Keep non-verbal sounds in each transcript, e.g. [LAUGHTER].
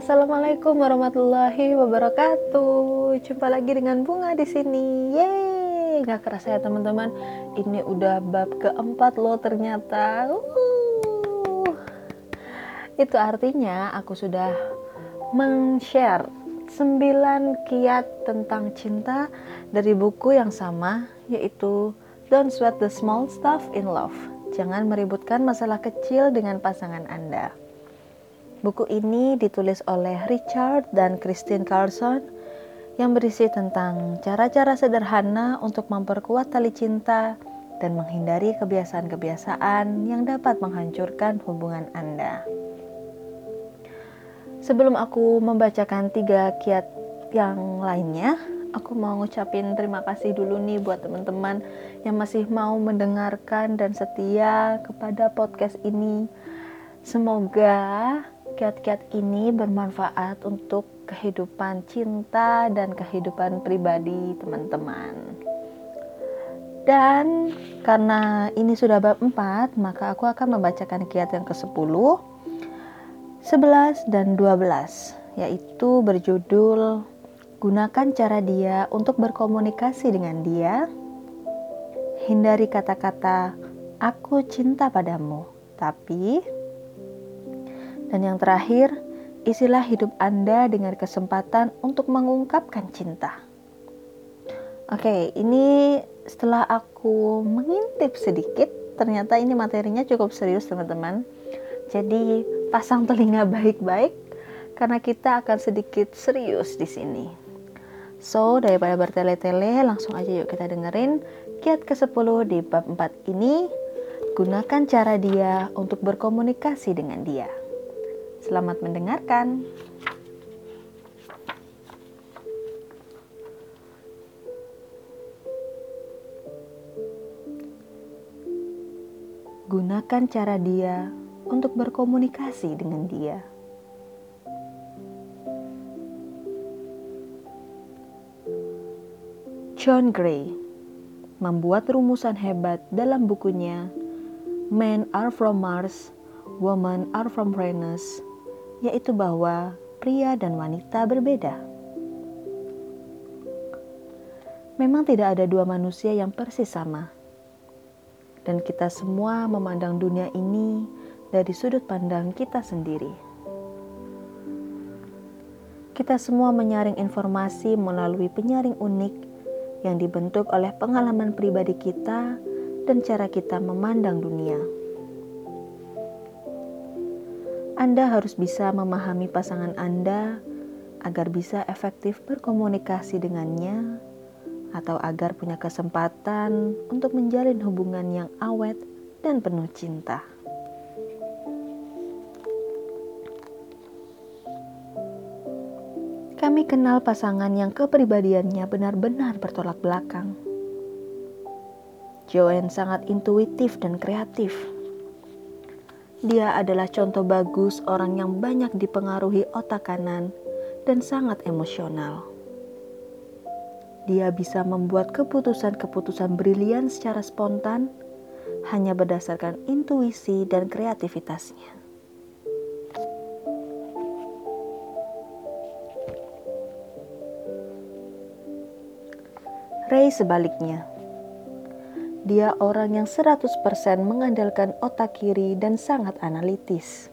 assalamualaikum warahmatullahi wabarakatuh. Jumpa lagi dengan bunga di sini. Yeay, nggak kerasa ya teman-teman. Ini udah bab keempat loh ternyata. Uh. Itu artinya aku sudah men-share 9 kiat tentang cinta dari buku yang sama yaitu Don't Sweat the Small Stuff in Love. Jangan meributkan masalah kecil dengan pasangan Anda. Buku ini ditulis oleh Richard dan Christine Carlson yang berisi tentang cara-cara sederhana untuk memperkuat tali cinta dan menghindari kebiasaan-kebiasaan yang dapat menghancurkan hubungan Anda. Sebelum aku membacakan tiga kiat yang lainnya, aku mau ngucapin terima kasih dulu nih buat teman-teman yang masih mau mendengarkan dan setia kepada podcast ini. Semoga Kiat-kiat ini bermanfaat untuk kehidupan cinta dan kehidupan pribadi teman-teman. Dan karena ini sudah bab 4, maka aku akan membacakan kiat yang ke-10, 11 dan 12, yaitu berjudul Gunakan cara dia untuk berkomunikasi dengan dia. Hindari kata-kata aku cinta padamu, tapi dan yang terakhir, isilah hidup Anda dengan kesempatan untuk mengungkapkan cinta. Oke, ini setelah aku mengintip sedikit, ternyata ini materinya cukup serius teman-teman. Jadi pasang telinga baik-baik karena kita akan sedikit serius di sini. So, daripada bertele-tele, langsung aja yuk kita dengerin kiat ke-10 di bab 4 ini. Gunakan cara dia untuk berkomunikasi dengan dia. Selamat mendengarkan. Gunakan cara dia untuk berkomunikasi dengan dia. John Gray membuat rumusan hebat dalam bukunya Men Are From Mars, Women Are From Venus yaitu bahwa pria dan wanita berbeda. Memang tidak ada dua manusia yang persis sama, dan kita semua memandang dunia ini dari sudut pandang kita sendiri. Kita semua menyaring informasi melalui penyaring unik yang dibentuk oleh pengalaman pribadi kita dan cara kita memandang dunia. Anda harus bisa memahami pasangan Anda agar bisa efektif berkomunikasi dengannya, atau agar punya kesempatan untuk menjalin hubungan yang awet dan penuh cinta. Kami kenal pasangan yang kepribadiannya benar-benar bertolak belakang. Joanne sangat intuitif dan kreatif dia adalah contoh bagus orang yang banyak dipengaruhi otak kanan dan sangat emosional. Dia bisa membuat keputusan-keputusan brilian secara spontan hanya berdasarkan intuisi dan kreativitasnya. Ray sebaliknya dia orang yang 100% mengandalkan otak kiri dan sangat analitis.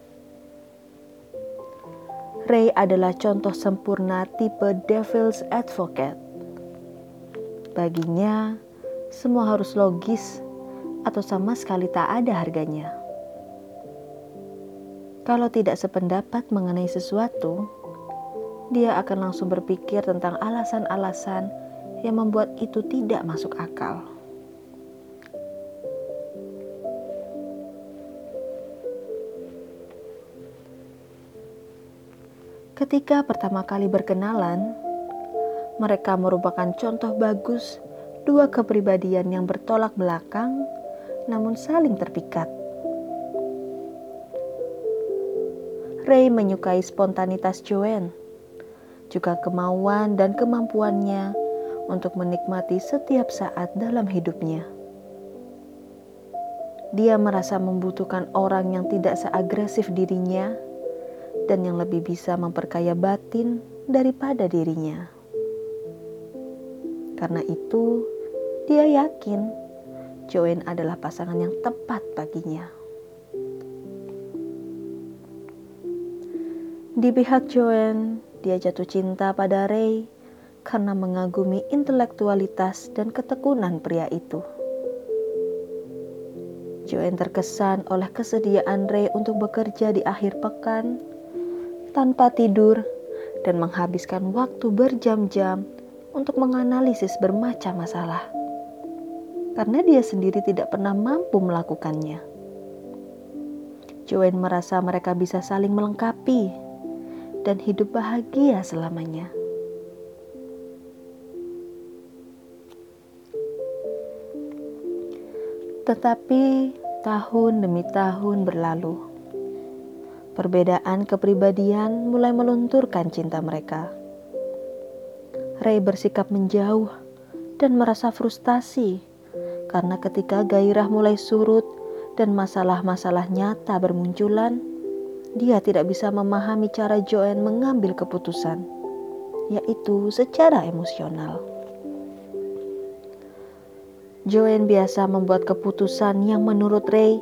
Ray adalah contoh sempurna tipe devil's advocate. Baginya, semua harus logis atau sama sekali tak ada harganya. Kalau tidak sependapat mengenai sesuatu, dia akan langsung berpikir tentang alasan-alasan yang membuat itu tidak masuk akal. Ketika pertama kali berkenalan, mereka merupakan contoh bagus dua kepribadian yang bertolak belakang namun saling terpikat. Ray menyukai spontanitas Joanne, juga kemauan dan kemampuannya untuk menikmati setiap saat dalam hidupnya. Dia merasa membutuhkan orang yang tidak seagresif dirinya dan yang lebih bisa memperkaya batin daripada dirinya. Karena itu, dia yakin Joanne adalah pasangan yang tepat baginya. Di pihak Joanne, dia jatuh cinta pada Ray karena mengagumi intelektualitas dan ketekunan pria itu. Joanne terkesan oleh kesediaan Ray untuk bekerja di akhir pekan tanpa tidur dan menghabiskan waktu berjam-jam untuk menganalisis bermacam masalah karena dia sendiri tidak pernah mampu melakukannya. Joanne merasa mereka bisa saling melengkapi dan hidup bahagia selamanya. Tetapi tahun demi tahun berlalu. Perbedaan kepribadian mulai melunturkan cinta mereka. Ray bersikap menjauh dan merasa frustasi karena ketika gairah mulai surut dan masalah-masalah nyata bermunculan, dia tidak bisa memahami cara Joanne mengambil keputusan, yaitu secara emosional. Joanne biasa membuat keputusan yang menurut Ray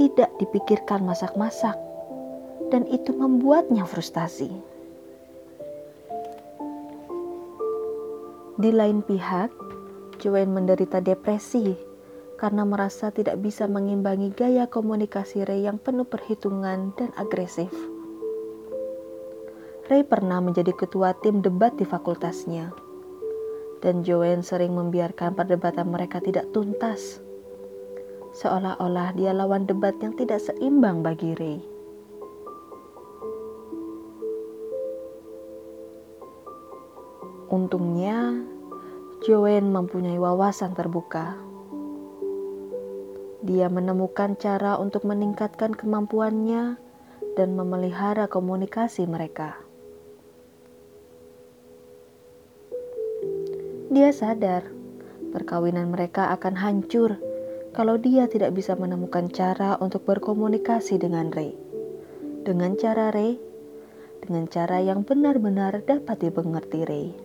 tidak dipikirkan masak-masak, dan itu membuatnya frustasi. Di lain pihak, Joanne menderita depresi karena merasa tidak bisa mengimbangi gaya komunikasi Ray yang penuh perhitungan dan agresif. Ray pernah menjadi ketua tim debat di fakultasnya, dan Joanne sering membiarkan perdebatan mereka tidak tuntas, seolah-olah dia lawan debat yang tidak seimbang bagi Ray. Untungnya, Joanne mempunyai wawasan terbuka. Dia menemukan cara untuk meningkatkan kemampuannya dan memelihara komunikasi mereka. Dia sadar perkawinan mereka akan hancur kalau dia tidak bisa menemukan cara untuk berkomunikasi dengan Ray. Dengan cara Ray, dengan cara yang benar-benar dapat dimengerti Ray.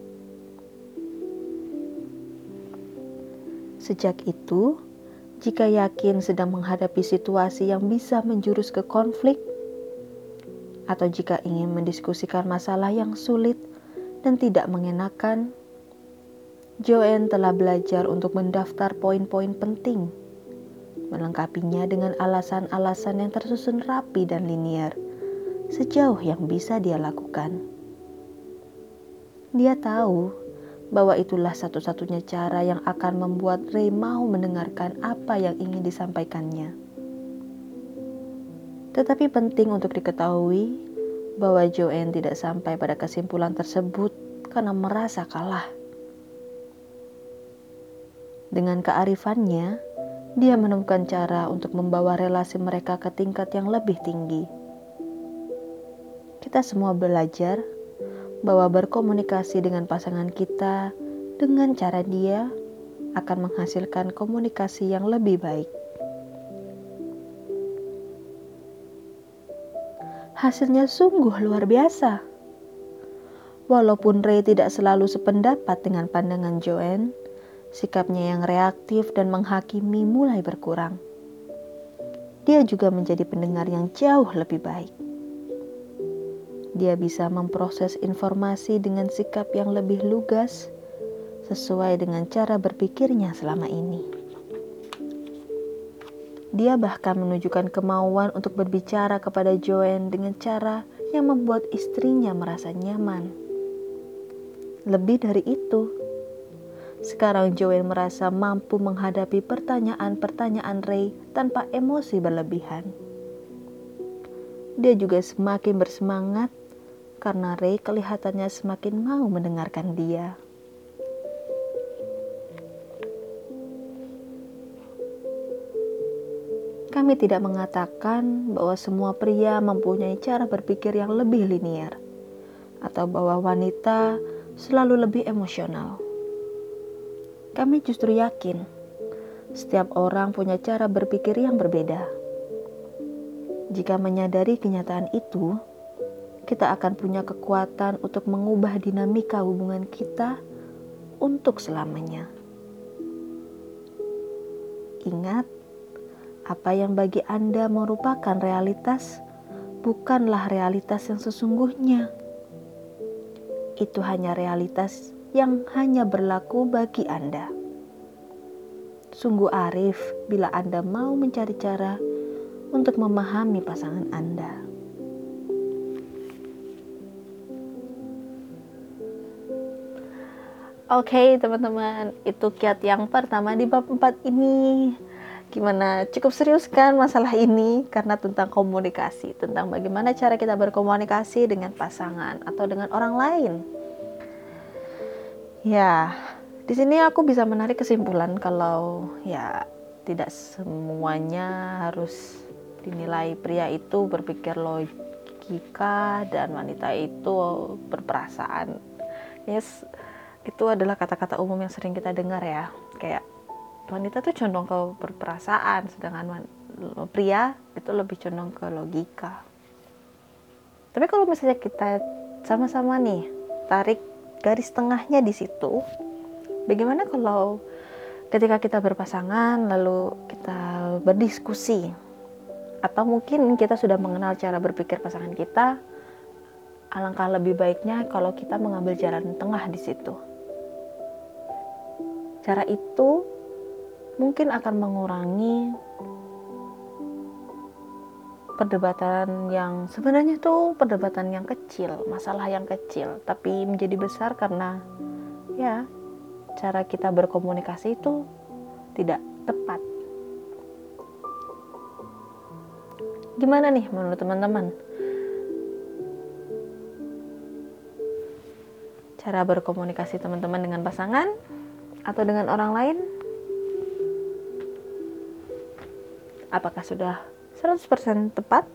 Sejak itu, jika yakin sedang menghadapi situasi yang bisa menjurus ke konflik, atau jika ingin mendiskusikan masalah yang sulit dan tidak mengenakan, Joanne telah belajar untuk mendaftar poin-poin penting, melengkapinya dengan alasan-alasan yang tersusun rapi dan linier, sejauh yang bisa dia lakukan. Dia tahu bahwa itulah satu-satunya cara yang akan membuat Ray mau mendengarkan apa yang ingin disampaikannya. Tetapi penting untuk diketahui bahwa Joanne tidak sampai pada kesimpulan tersebut karena merasa kalah. Dengan kearifannya, dia menemukan cara untuk membawa relasi mereka ke tingkat yang lebih tinggi. Kita semua belajar bahwa berkomunikasi dengan pasangan kita dengan cara dia akan menghasilkan komunikasi yang lebih baik. Hasilnya sungguh luar biasa. Walaupun Ray tidak selalu sependapat dengan pandangan Joanne, sikapnya yang reaktif dan menghakimi mulai berkurang. Dia juga menjadi pendengar yang jauh lebih baik. Dia bisa memproses informasi dengan sikap yang lebih lugas sesuai dengan cara berpikirnya selama ini. Dia bahkan menunjukkan kemauan untuk berbicara kepada Joanne dengan cara yang membuat istrinya merasa nyaman. Lebih dari itu, sekarang Joanne merasa mampu menghadapi pertanyaan-pertanyaan Ray tanpa emosi berlebihan. Dia juga semakin bersemangat karena Ray kelihatannya semakin mau mendengarkan dia. Kami tidak mengatakan bahwa semua pria mempunyai cara berpikir yang lebih linier, atau bahwa wanita selalu lebih emosional. Kami justru yakin setiap orang punya cara berpikir yang berbeda. Jika menyadari kenyataan itu, kita akan punya kekuatan untuk mengubah dinamika hubungan kita untuk selamanya. Ingat, apa yang bagi Anda merupakan realitas bukanlah realitas yang sesungguhnya. Itu hanya realitas yang hanya berlaku bagi Anda. Sungguh arif bila Anda mau mencari cara untuk memahami pasangan Anda. Oke, okay, teman-teman, itu kiat yang pertama di bab 4 ini. Gimana? Cukup serius kan masalah ini karena tentang komunikasi, tentang bagaimana cara kita berkomunikasi dengan pasangan atau dengan orang lain. Ya, di sini aku bisa menarik kesimpulan kalau ya tidak semuanya harus dinilai pria itu berpikir logika dan wanita itu berperasaan. Yes, itu adalah kata-kata umum yang sering kita dengar ya. Kayak wanita tuh condong ke berperasaan sedangkan pria itu lebih condong ke logika. Tapi kalau misalnya kita sama-sama nih tarik garis tengahnya di situ bagaimana kalau ketika kita berpasangan lalu kita berdiskusi? Atau mungkin kita sudah mengenal cara berpikir pasangan kita alangkah lebih baiknya kalau kita mengambil jalan tengah di situ Cara itu mungkin akan mengurangi perdebatan yang sebenarnya itu perdebatan yang kecil, masalah yang kecil, tapi menjadi besar karena ya cara kita berkomunikasi itu tidak tepat. Gimana nih menurut teman-teman? Cara berkomunikasi teman-teman dengan pasangan atau dengan orang lain? Apakah sudah 100% tepat?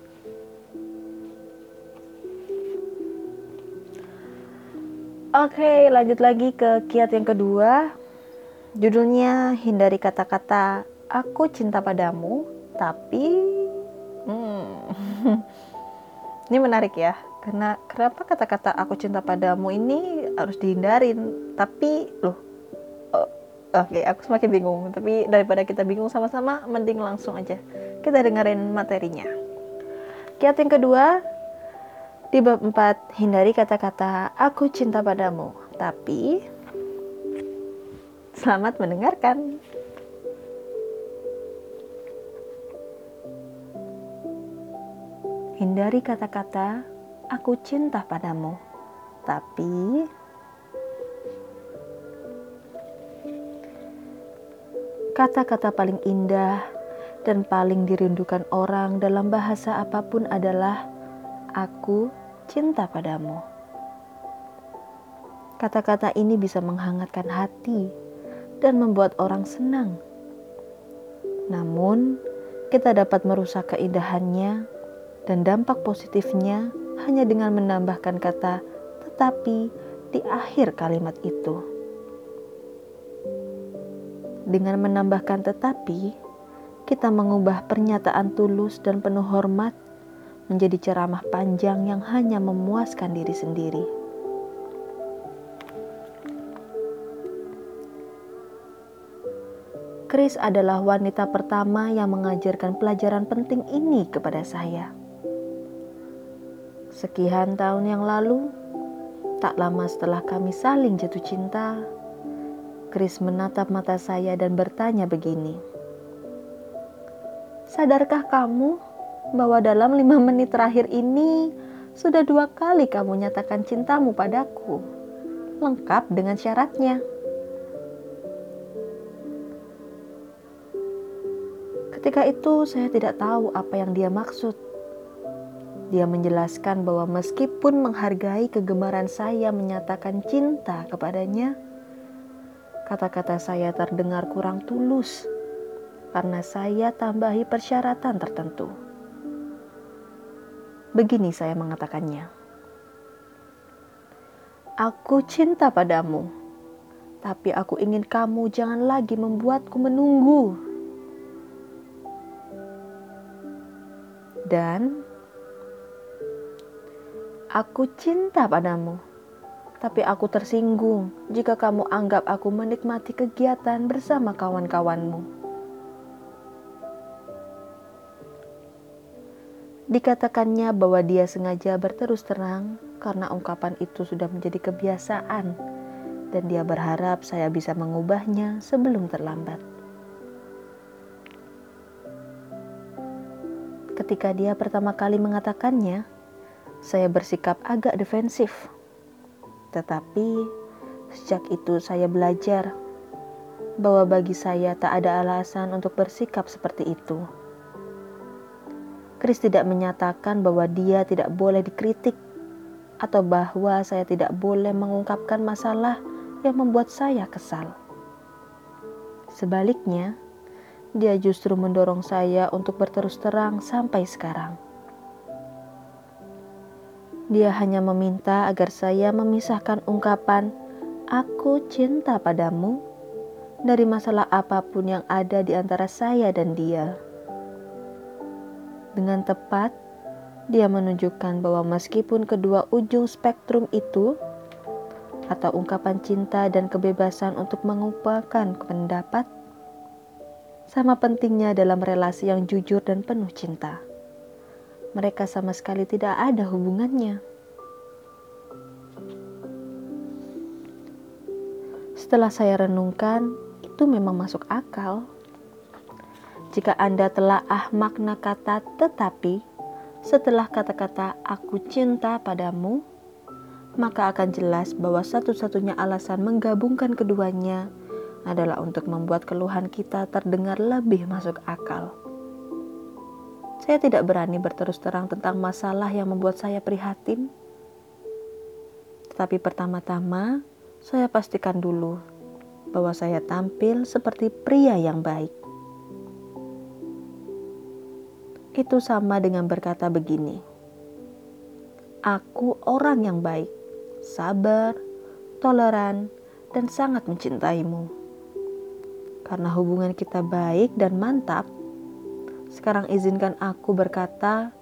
Oke, lanjut lagi ke kiat yang kedua. Judulnya hindari kata-kata aku cinta padamu, tapi hmm, [LAUGHS] ini menarik ya. Karena kenapa kata-kata aku cinta padamu ini harus dihindarin? Tapi loh, Oke, aku semakin bingung. Tapi daripada kita bingung sama-sama, mending langsung aja kita dengerin materinya. Kiat yang kedua, di bab 4, hindari kata-kata aku cinta padamu. Tapi, selamat mendengarkan. Hindari kata-kata aku cinta padamu. Tapi, Kata-kata paling indah dan paling dirindukan orang dalam bahasa apa pun adalah "aku cinta padamu". Kata-kata ini bisa menghangatkan hati dan membuat orang senang. Namun, kita dapat merusak keindahannya dan dampak positifnya hanya dengan menambahkan kata "tetapi" di akhir kalimat itu. Dengan menambahkan tetapi, kita mengubah pernyataan tulus dan penuh hormat menjadi ceramah panjang yang hanya memuaskan diri sendiri. Chris adalah wanita pertama yang mengajarkan pelajaran penting ini kepada saya. Sekian tahun yang lalu, tak lama setelah kami saling jatuh cinta, Chris menatap mata saya dan bertanya begini. Sadarkah kamu bahwa dalam lima menit terakhir ini sudah dua kali kamu nyatakan cintamu padaku, lengkap dengan syaratnya. Ketika itu saya tidak tahu apa yang dia maksud. Dia menjelaskan bahwa meskipun menghargai kegemaran saya menyatakan cinta kepadanya, kata-kata saya terdengar kurang tulus karena saya tambahi persyaratan tertentu. Begini saya mengatakannya. Aku cinta padamu, tapi aku ingin kamu jangan lagi membuatku menunggu. Dan aku cinta padamu. Tapi aku tersinggung jika kamu anggap aku menikmati kegiatan bersama kawan-kawanmu. Dikatakannya bahwa dia sengaja berterus terang karena ungkapan itu sudah menjadi kebiasaan dan dia berharap saya bisa mengubahnya sebelum terlambat. Ketika dia pertama kali mengatakannya, saya bersikap agak defensif. Tetapi sejak itu saya belajar bahwa bagi saya tak ada alasan untuk bersikap seperti itu. Chris tidak menyatakan bahwa dia tidak boleh dikritik atau bahwa saya tidak boleh mengungkapkan masalah yang membuat saya kesal. Sebaliknya, dia justru mendorong saya untuk berterus terang sampai sekarang. Dia hanya meminta agar saya memisahkan ungkapan "aku cinta padamu" dari masalah apa pun yang ada di antara saya dan dia. Dengan tepat, dia menunjukkan bahwa meskipun kedua ujung spektrum itu atau ungkapan cinta dan kebebasan untuk mengupahkan pendapat sama pentingnya dalam relasi yang jujur dan penuh cinta mereka sama sekali tidak ada hubungannya. Setelah saya renungkan, itu memang masuk akal. Jika Anda telah ah makna kata tetapi, setelah kata-kata aku cinta padamu, maka akan jelas bahwa satu-satunya alasan menggabungkan keduanya adalah untuk membuat keluhan kita terdengar lebih masuk akal. Saya tidak berani berterus terang tentang masalah yang membuat saya prihatin. Tetapi pertama-tama, saya pastikan dulu bahwa saya tampil seperti pria yang baik. Itu sama dengan berkata begini: "Aku orang yang baik, sabar, toleran, dan sangat mencintaimu." Karena hubungan kita baik dan mantap, sekarang izinkan aku berkata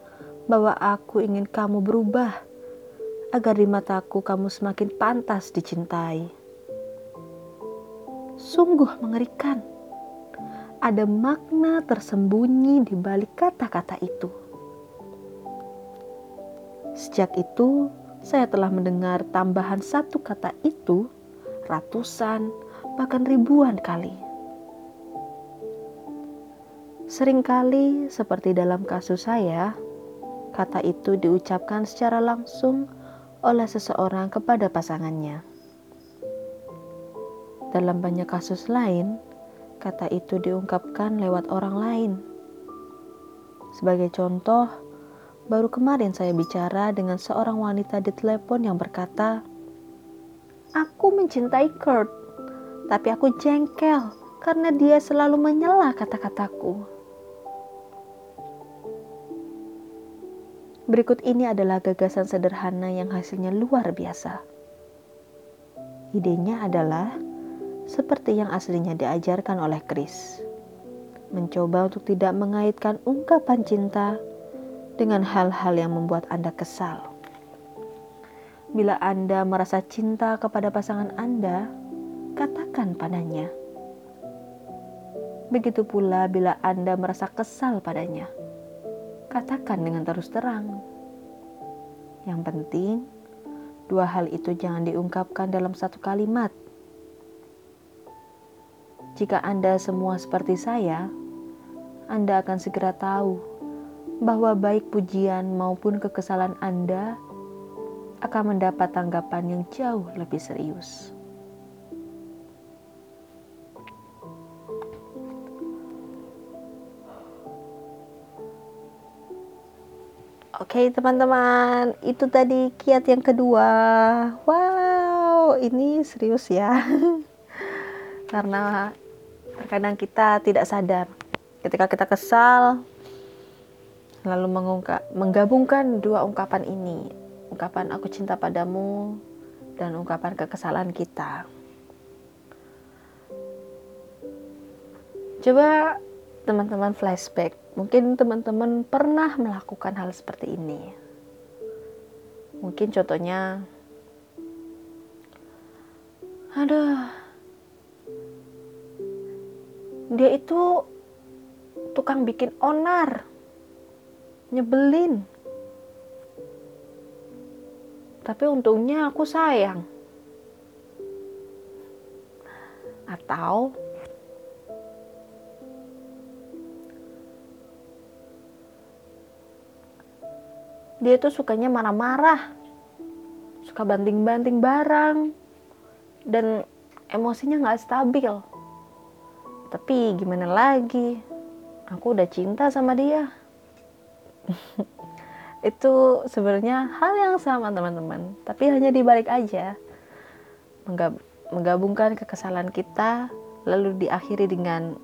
bahwa aku ingin kamu berubah agar di mataku kamu semakin pantas dicintai. Sungguh mengerikan. Ada makna tersembunyi di balik kata-kata itu. Sejak itu, saya telah mendengar tambahan satu kata itu ratusan, bahkan ribuan kali. Seringkali, seperti dalam kasus saya, kata itu diucapkan secara langsung oleh seseorang kepada pasangannya. Dalam banyak kasus lain, kata itu diungkapkan lewat orang lain. Sebagai contoh, baru kemarin saya bicara dengan seorang wanita di telepon yang berkata, "Aku mencintai Kurt, tapi aku jengkel karena dia selalu menyela kata-kataku." Berikut ini adalah gagasan sederhana yang hasilnya luar biasa. Idenya adalah seperti yang aslinya diajarkan oleh Chris. Mencoba untuk tidak mengaitkan ungkapan cinta dengan hal-hal yang membuat Anda kesal. Bila Anda merasa cinta kepada pasangan Anda, katakan padanya. Begitu pula bila Anda merasa kesal padanya katakan dengan terus terang. Yang penting, dua hal itu jangan diungkapkan dalam satu kalimat. Jika Anda semua seperti saya, Anda akan segera tahu bahwa baik pujian maupun kekesalan Anda akan mendapat tanggapan yang jauh lebih serius. Oke teman-teman, itu tadi kiat yang kedua. Wow, ini serius ya. [LAUGHS] Karena terkadang kita tidak sadar ketika kita kesal lalu mengungkap menggabungkan dua ungkapan ini, ungkapan aku cinta padamu dan ungkapan kekesalan kita. Coba teman-teman flashback Mungkin teman-teman pernah melakukan hal seperti ini. Mungkin contohnya, aduh, dia itu tukang bikin onar, nyebelin. Tapi untungnya aku sayang. Atau dia tuh sukanya marah-marah, suka banting-banting barang, dan emosinya nggak stabil. Tapi gimana lagi, aku udah cinta sama dia. [LAUGHS] Itu sebenarnya hal yang sama teman-teman, tapi hanya dibalik aja. Menggabungkan kekesalan kita, lalu diakhiri dengan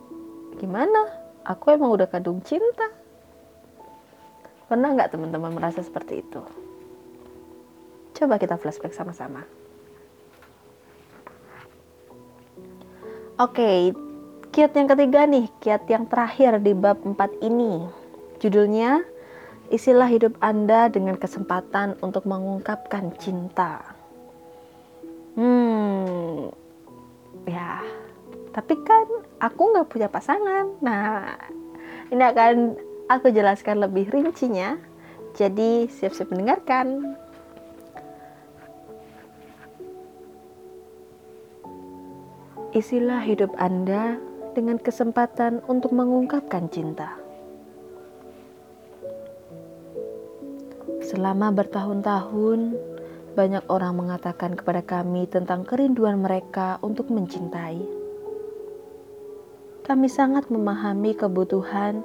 gimana? Aku emang udah kadung cinta. Pernah nggak teman-teman merasa seperti itu? Coba kita flashback sama-sama. Oke, kiat yang ketiga nih, kiat yang terakhir di bab 4 ini. Judulnya, isilah hidup Anda dengan kesempatan untuk mengungkapkan cinta. Hmm, ya, tapi kan aku nggak punya pasangan. Nah, ini akan Aku jelaskan lebih rincinya, jadi siap-siap mendengarkan. Isilah hidup Anda dengan kesempatan untuk mengungkapkan cinta. Selama bertahun-tahun, banyak orang mengatakan kepada kami tentang kerinduan mereka untuk mencintai. Kami sangat memahami kebutuhan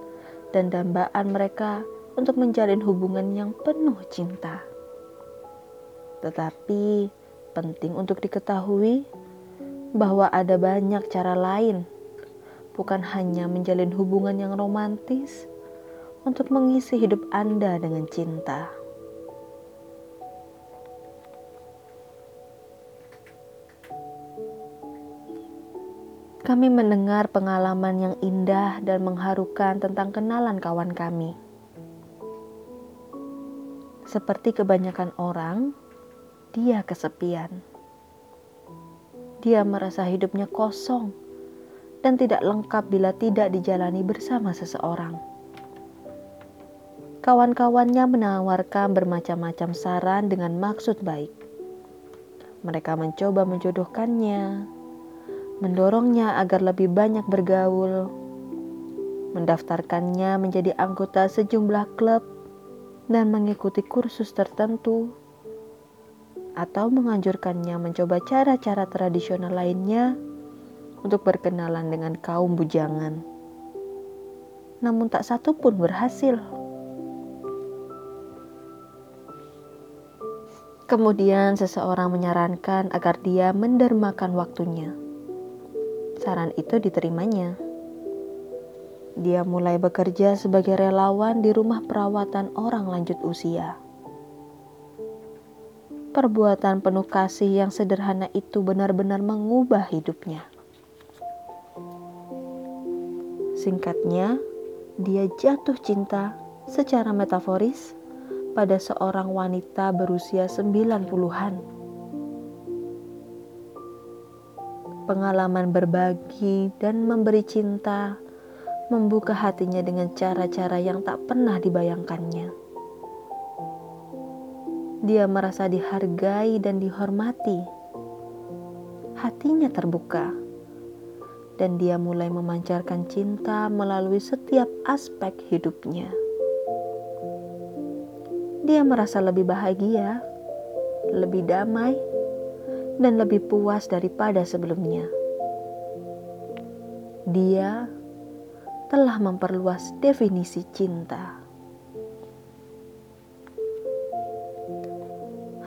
dan dambaan mereka untuk menjalin hubungan yang penuh cinta. Tetapi penting untuk diketahui bahwa ada banyak cara lain, bukan hanya menjalin hubungan yang romantis, untuk mengisi hidup Anda dengan cinta. Kami mendengar pengalaman yang indah dan mengharukan tentang kenalan kawan kami. Seperti kebanyakan orang, dia kesepian. Dia merasa hidupnya kosong dan tidak lengkap bila tidak dijalani bersama seseorang. Kawan-kawannya menawarkan bermacam-macam saran dengan maksud baik. Mereka mencoba menjodohkannya, mendorongnya agar lebih banyak bergaul, mendaftarkannya menjadi anggota sejumlah klub, dan mengikuti kursus tertentu, atau menganjurkannya mencoba cara-cara tradisional lainnya untuk berkenalan dengan kaum bujangan. Namun, tak satu pun berhasil. Kemudian, seseorang menyarankan agar dia mendermakan waktunya saran itu diterimanya. Dia mulai bekerja sebagai relawan di rumah perawatan orang lanjut usia. Perbuatan penuh kasih yang sederhana itu benar-benar mengubah hidupnya. Singkatnya, dia jatuh cinta secara metaforis pada seorang wanita berusia 90-an pengalaman berbagi dan memberi cinta, membuka hatinya dengan cara-cara yang tak pernah dibayangkannya. Dia merasa dihargai dan dihormati. Hatinya terbuka, dan dia mulai memancarkan cinta melalui setiap aspek hidupnya. Dia merasa lebih bahagia, lebih damai, dan lebih puas daripada sebelumnya. Dia telah memperluas definisi cinta.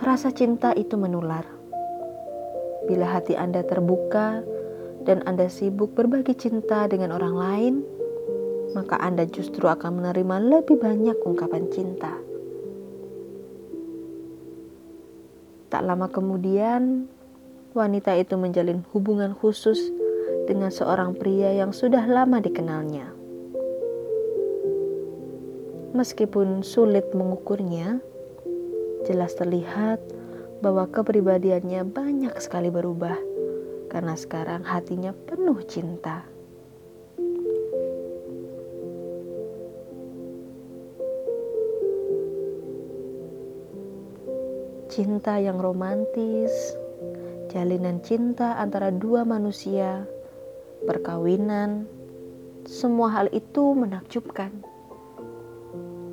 Rasa cinta itu menular. Bila hati Anda terbuka dan Anda sibuk berbagi cinta dengan orang lain, maka Anda justru akan menerima lebih banyak ungkapan cinta. Tak lama kemudian, wanita itu menjalin hubungan khusus dengan seorang pria yang sudah lama dikenalnya. Meskipun sulit mengukurnya, jelas terlihat bahwa kepribadiannya banyak sekali berubah karena sekarang hatinya penuh cinta. Cinta yang romantis, jalinan cinta antara dua manusia, perkawinan, semua hal itu menakjubkan.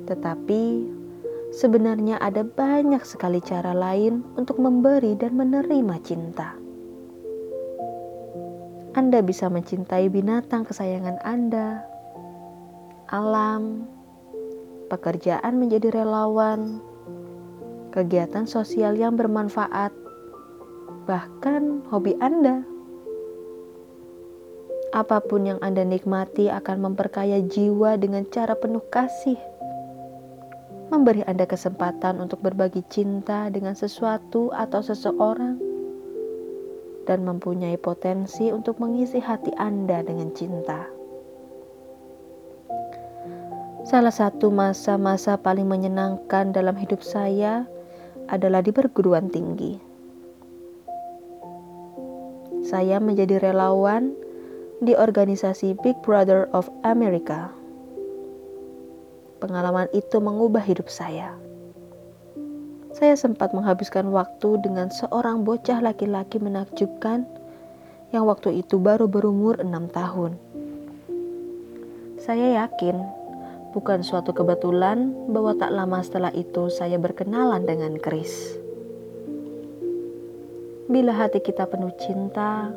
Tetapi sebenarnya ada banyak sekali cara lain untuk memberi dan menerima cinta. Anda bisa mencintai binatang kesayangan Anda, alam, pekerjaan menjadi relawan, kegiatan sosial yang bermanfaat, bahkan hobi Anda. Apa pun yang Anda nikmati akan memperkaya jiwa dengan cara penuh kasih. Memberi Anda kesempatan untuk berbagi cinta dengan sesuatu atau seseorang dan mempunyai potensi untuk mengisi hati Anda dengan cinta. Salah satu masa-masa paling menyenangkan dalam hidup saya adalah di perguruan tinggi. Saya menjadi relawan di organisasi Big Brother of America. Pengalaman itu mengubah hidup saya. Saya sempat menghabiskan waktu dengan seorang bocah laki-laki menakjubkan yang waktu itu baru berumur enam tahun. Saya yakin Bukan suatu kebetulan bahwa tak lama setelah itu saya berkenalan dengan Chris. Bila hati kita penuh cinta,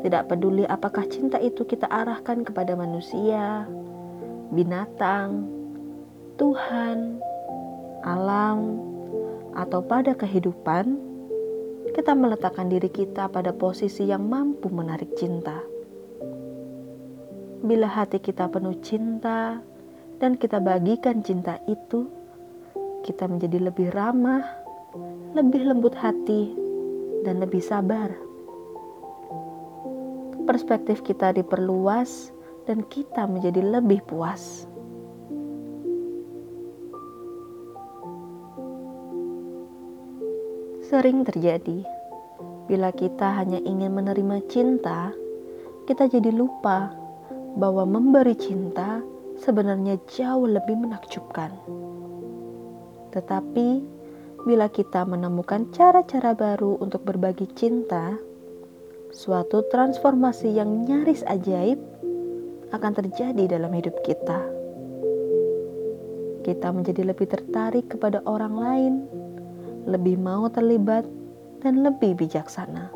tidak peduli apakah cinta itu kita arahkan kepada manusia, binatang, Tuhan, alam, atau pada kehidupan, kita meletakkan diri kita pada posisi yang mampu menarik cinta. Bila hati kita penuh cinta, dan kita bagikan cinta itu, kita menjadi lebih ramah, lebih lembut hati, dan lebih sabar. Perspektif kita diperluas, dan kita menjadi lebih puas. Sering terjadi bila kita hanya ingin menerima cinta, kita jadi lupa bahwa memberi cinta sebenarnya jauh lebih menakjubkan. Tetapi, bila kita menemukan cara-cara baru untuk berbagi cinta, suatu transformasi yang nyaris ajaib akan terjadi dalam hidup kita. Kita menjadi lebih tertarik kepada orang lain, lebih mau terlibat, dan lebih bijaksana.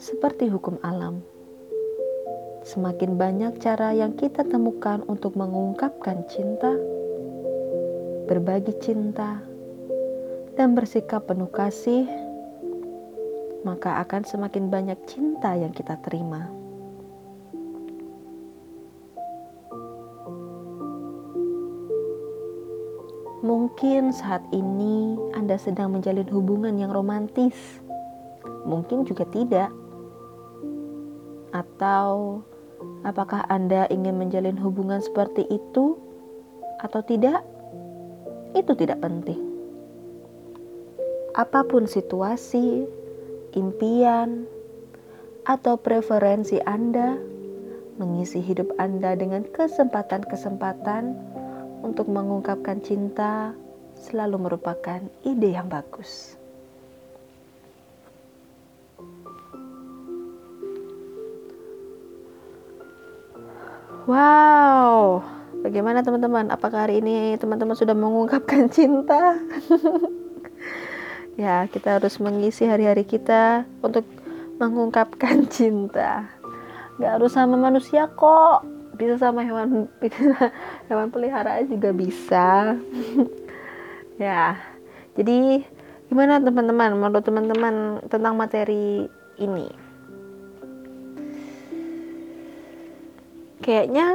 Seperti hukum alam semakin banyak cara yang kita temukan untuk mengungkapkan cinta, berbagi cinta, dan bersikap penuh kasih, maka akan semakin banyak cinta yang kita terima. Mungkin saat ini Anda sedang menjalin hubungan yang romantis, mungkin juga tidak, atau Apakah Anda ingin menjalin hubungan seperti itu atau tidak? Itu tidak penting. Apa pun situasi, impian, atau preferensi Anda, mengisi hidup Anda dengan kesempatan-kesempatan untuk mengungkapkan cinta selalu merupakan ide yang bagus. Wow, bagaimana teman-teman? Apakah hari ini teman-teman sudah mengungkapkan [LAUGHS] cinta? [LAUGHS] ya, kita harus mengisi hari-hari kita untuk mengungkapkan [LAUGHS] cinta. Gak harus sama manusia kok, bisa sama hewan hewan peliharaan juga bisa. ya, jadi gimana teman-teman? Menurut teman-teman tentang materi ini? kayaknya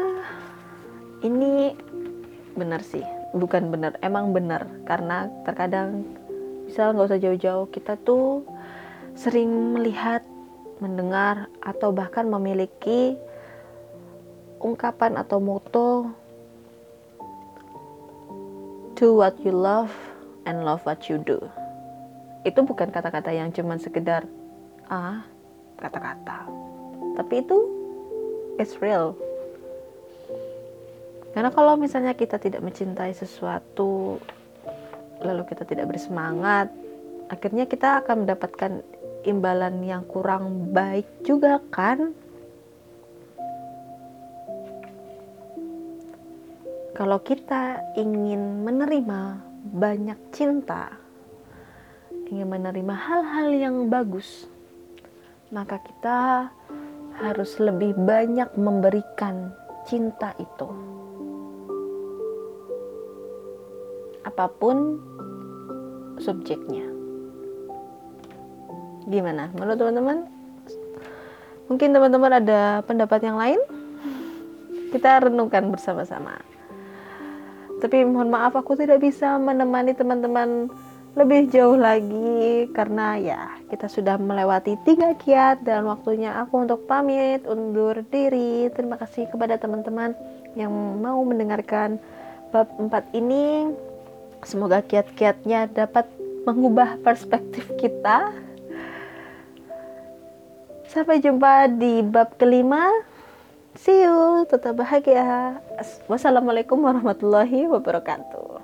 benar sih bukan benar emang benar karena terkadang misal nggak usah jauh-jauh kita tuh sering melihat mendengar atau bahkan memiliki ungkapan atau moto do what you love and love what you do. Itu bukan kata-kata yang cuman sekedar ah kata-kata. Tapi itu it's real. Karena kalau misalnya kita tidak mencintai sesuatu lalu kita tidak bersemangat, akhirnya kita akan mendapatkan imbalan yang kurang baik juga kan? Kalau kita ingin menerima banyak cinta, ingin menerima hal-hal yang bagus, maka kita harus lebih banyak memberikan cinta itu. Apa pun subjeknya. Gimana? Menurut teman-teman? Mungkin teman-teman ada pendapat yang lain? Kita renungkan bersama-sama. Tapi mohon maaf aku tidak bisa menemani teman-teman lebih jauh lagi karena ya kita sudah melewati tiga kiat dan waktunya aku untuk pamit undur diri. Terima kasih kepada teman-teman yang mau mendengarkan bab 4 ini. Semoga kiat-kiatnya dapat mengubah perspektif kita. Sampai jumpa di bab kelima. See you, tetap bahagia. Wassalamualaikum warahmatullahi wabarakatuh.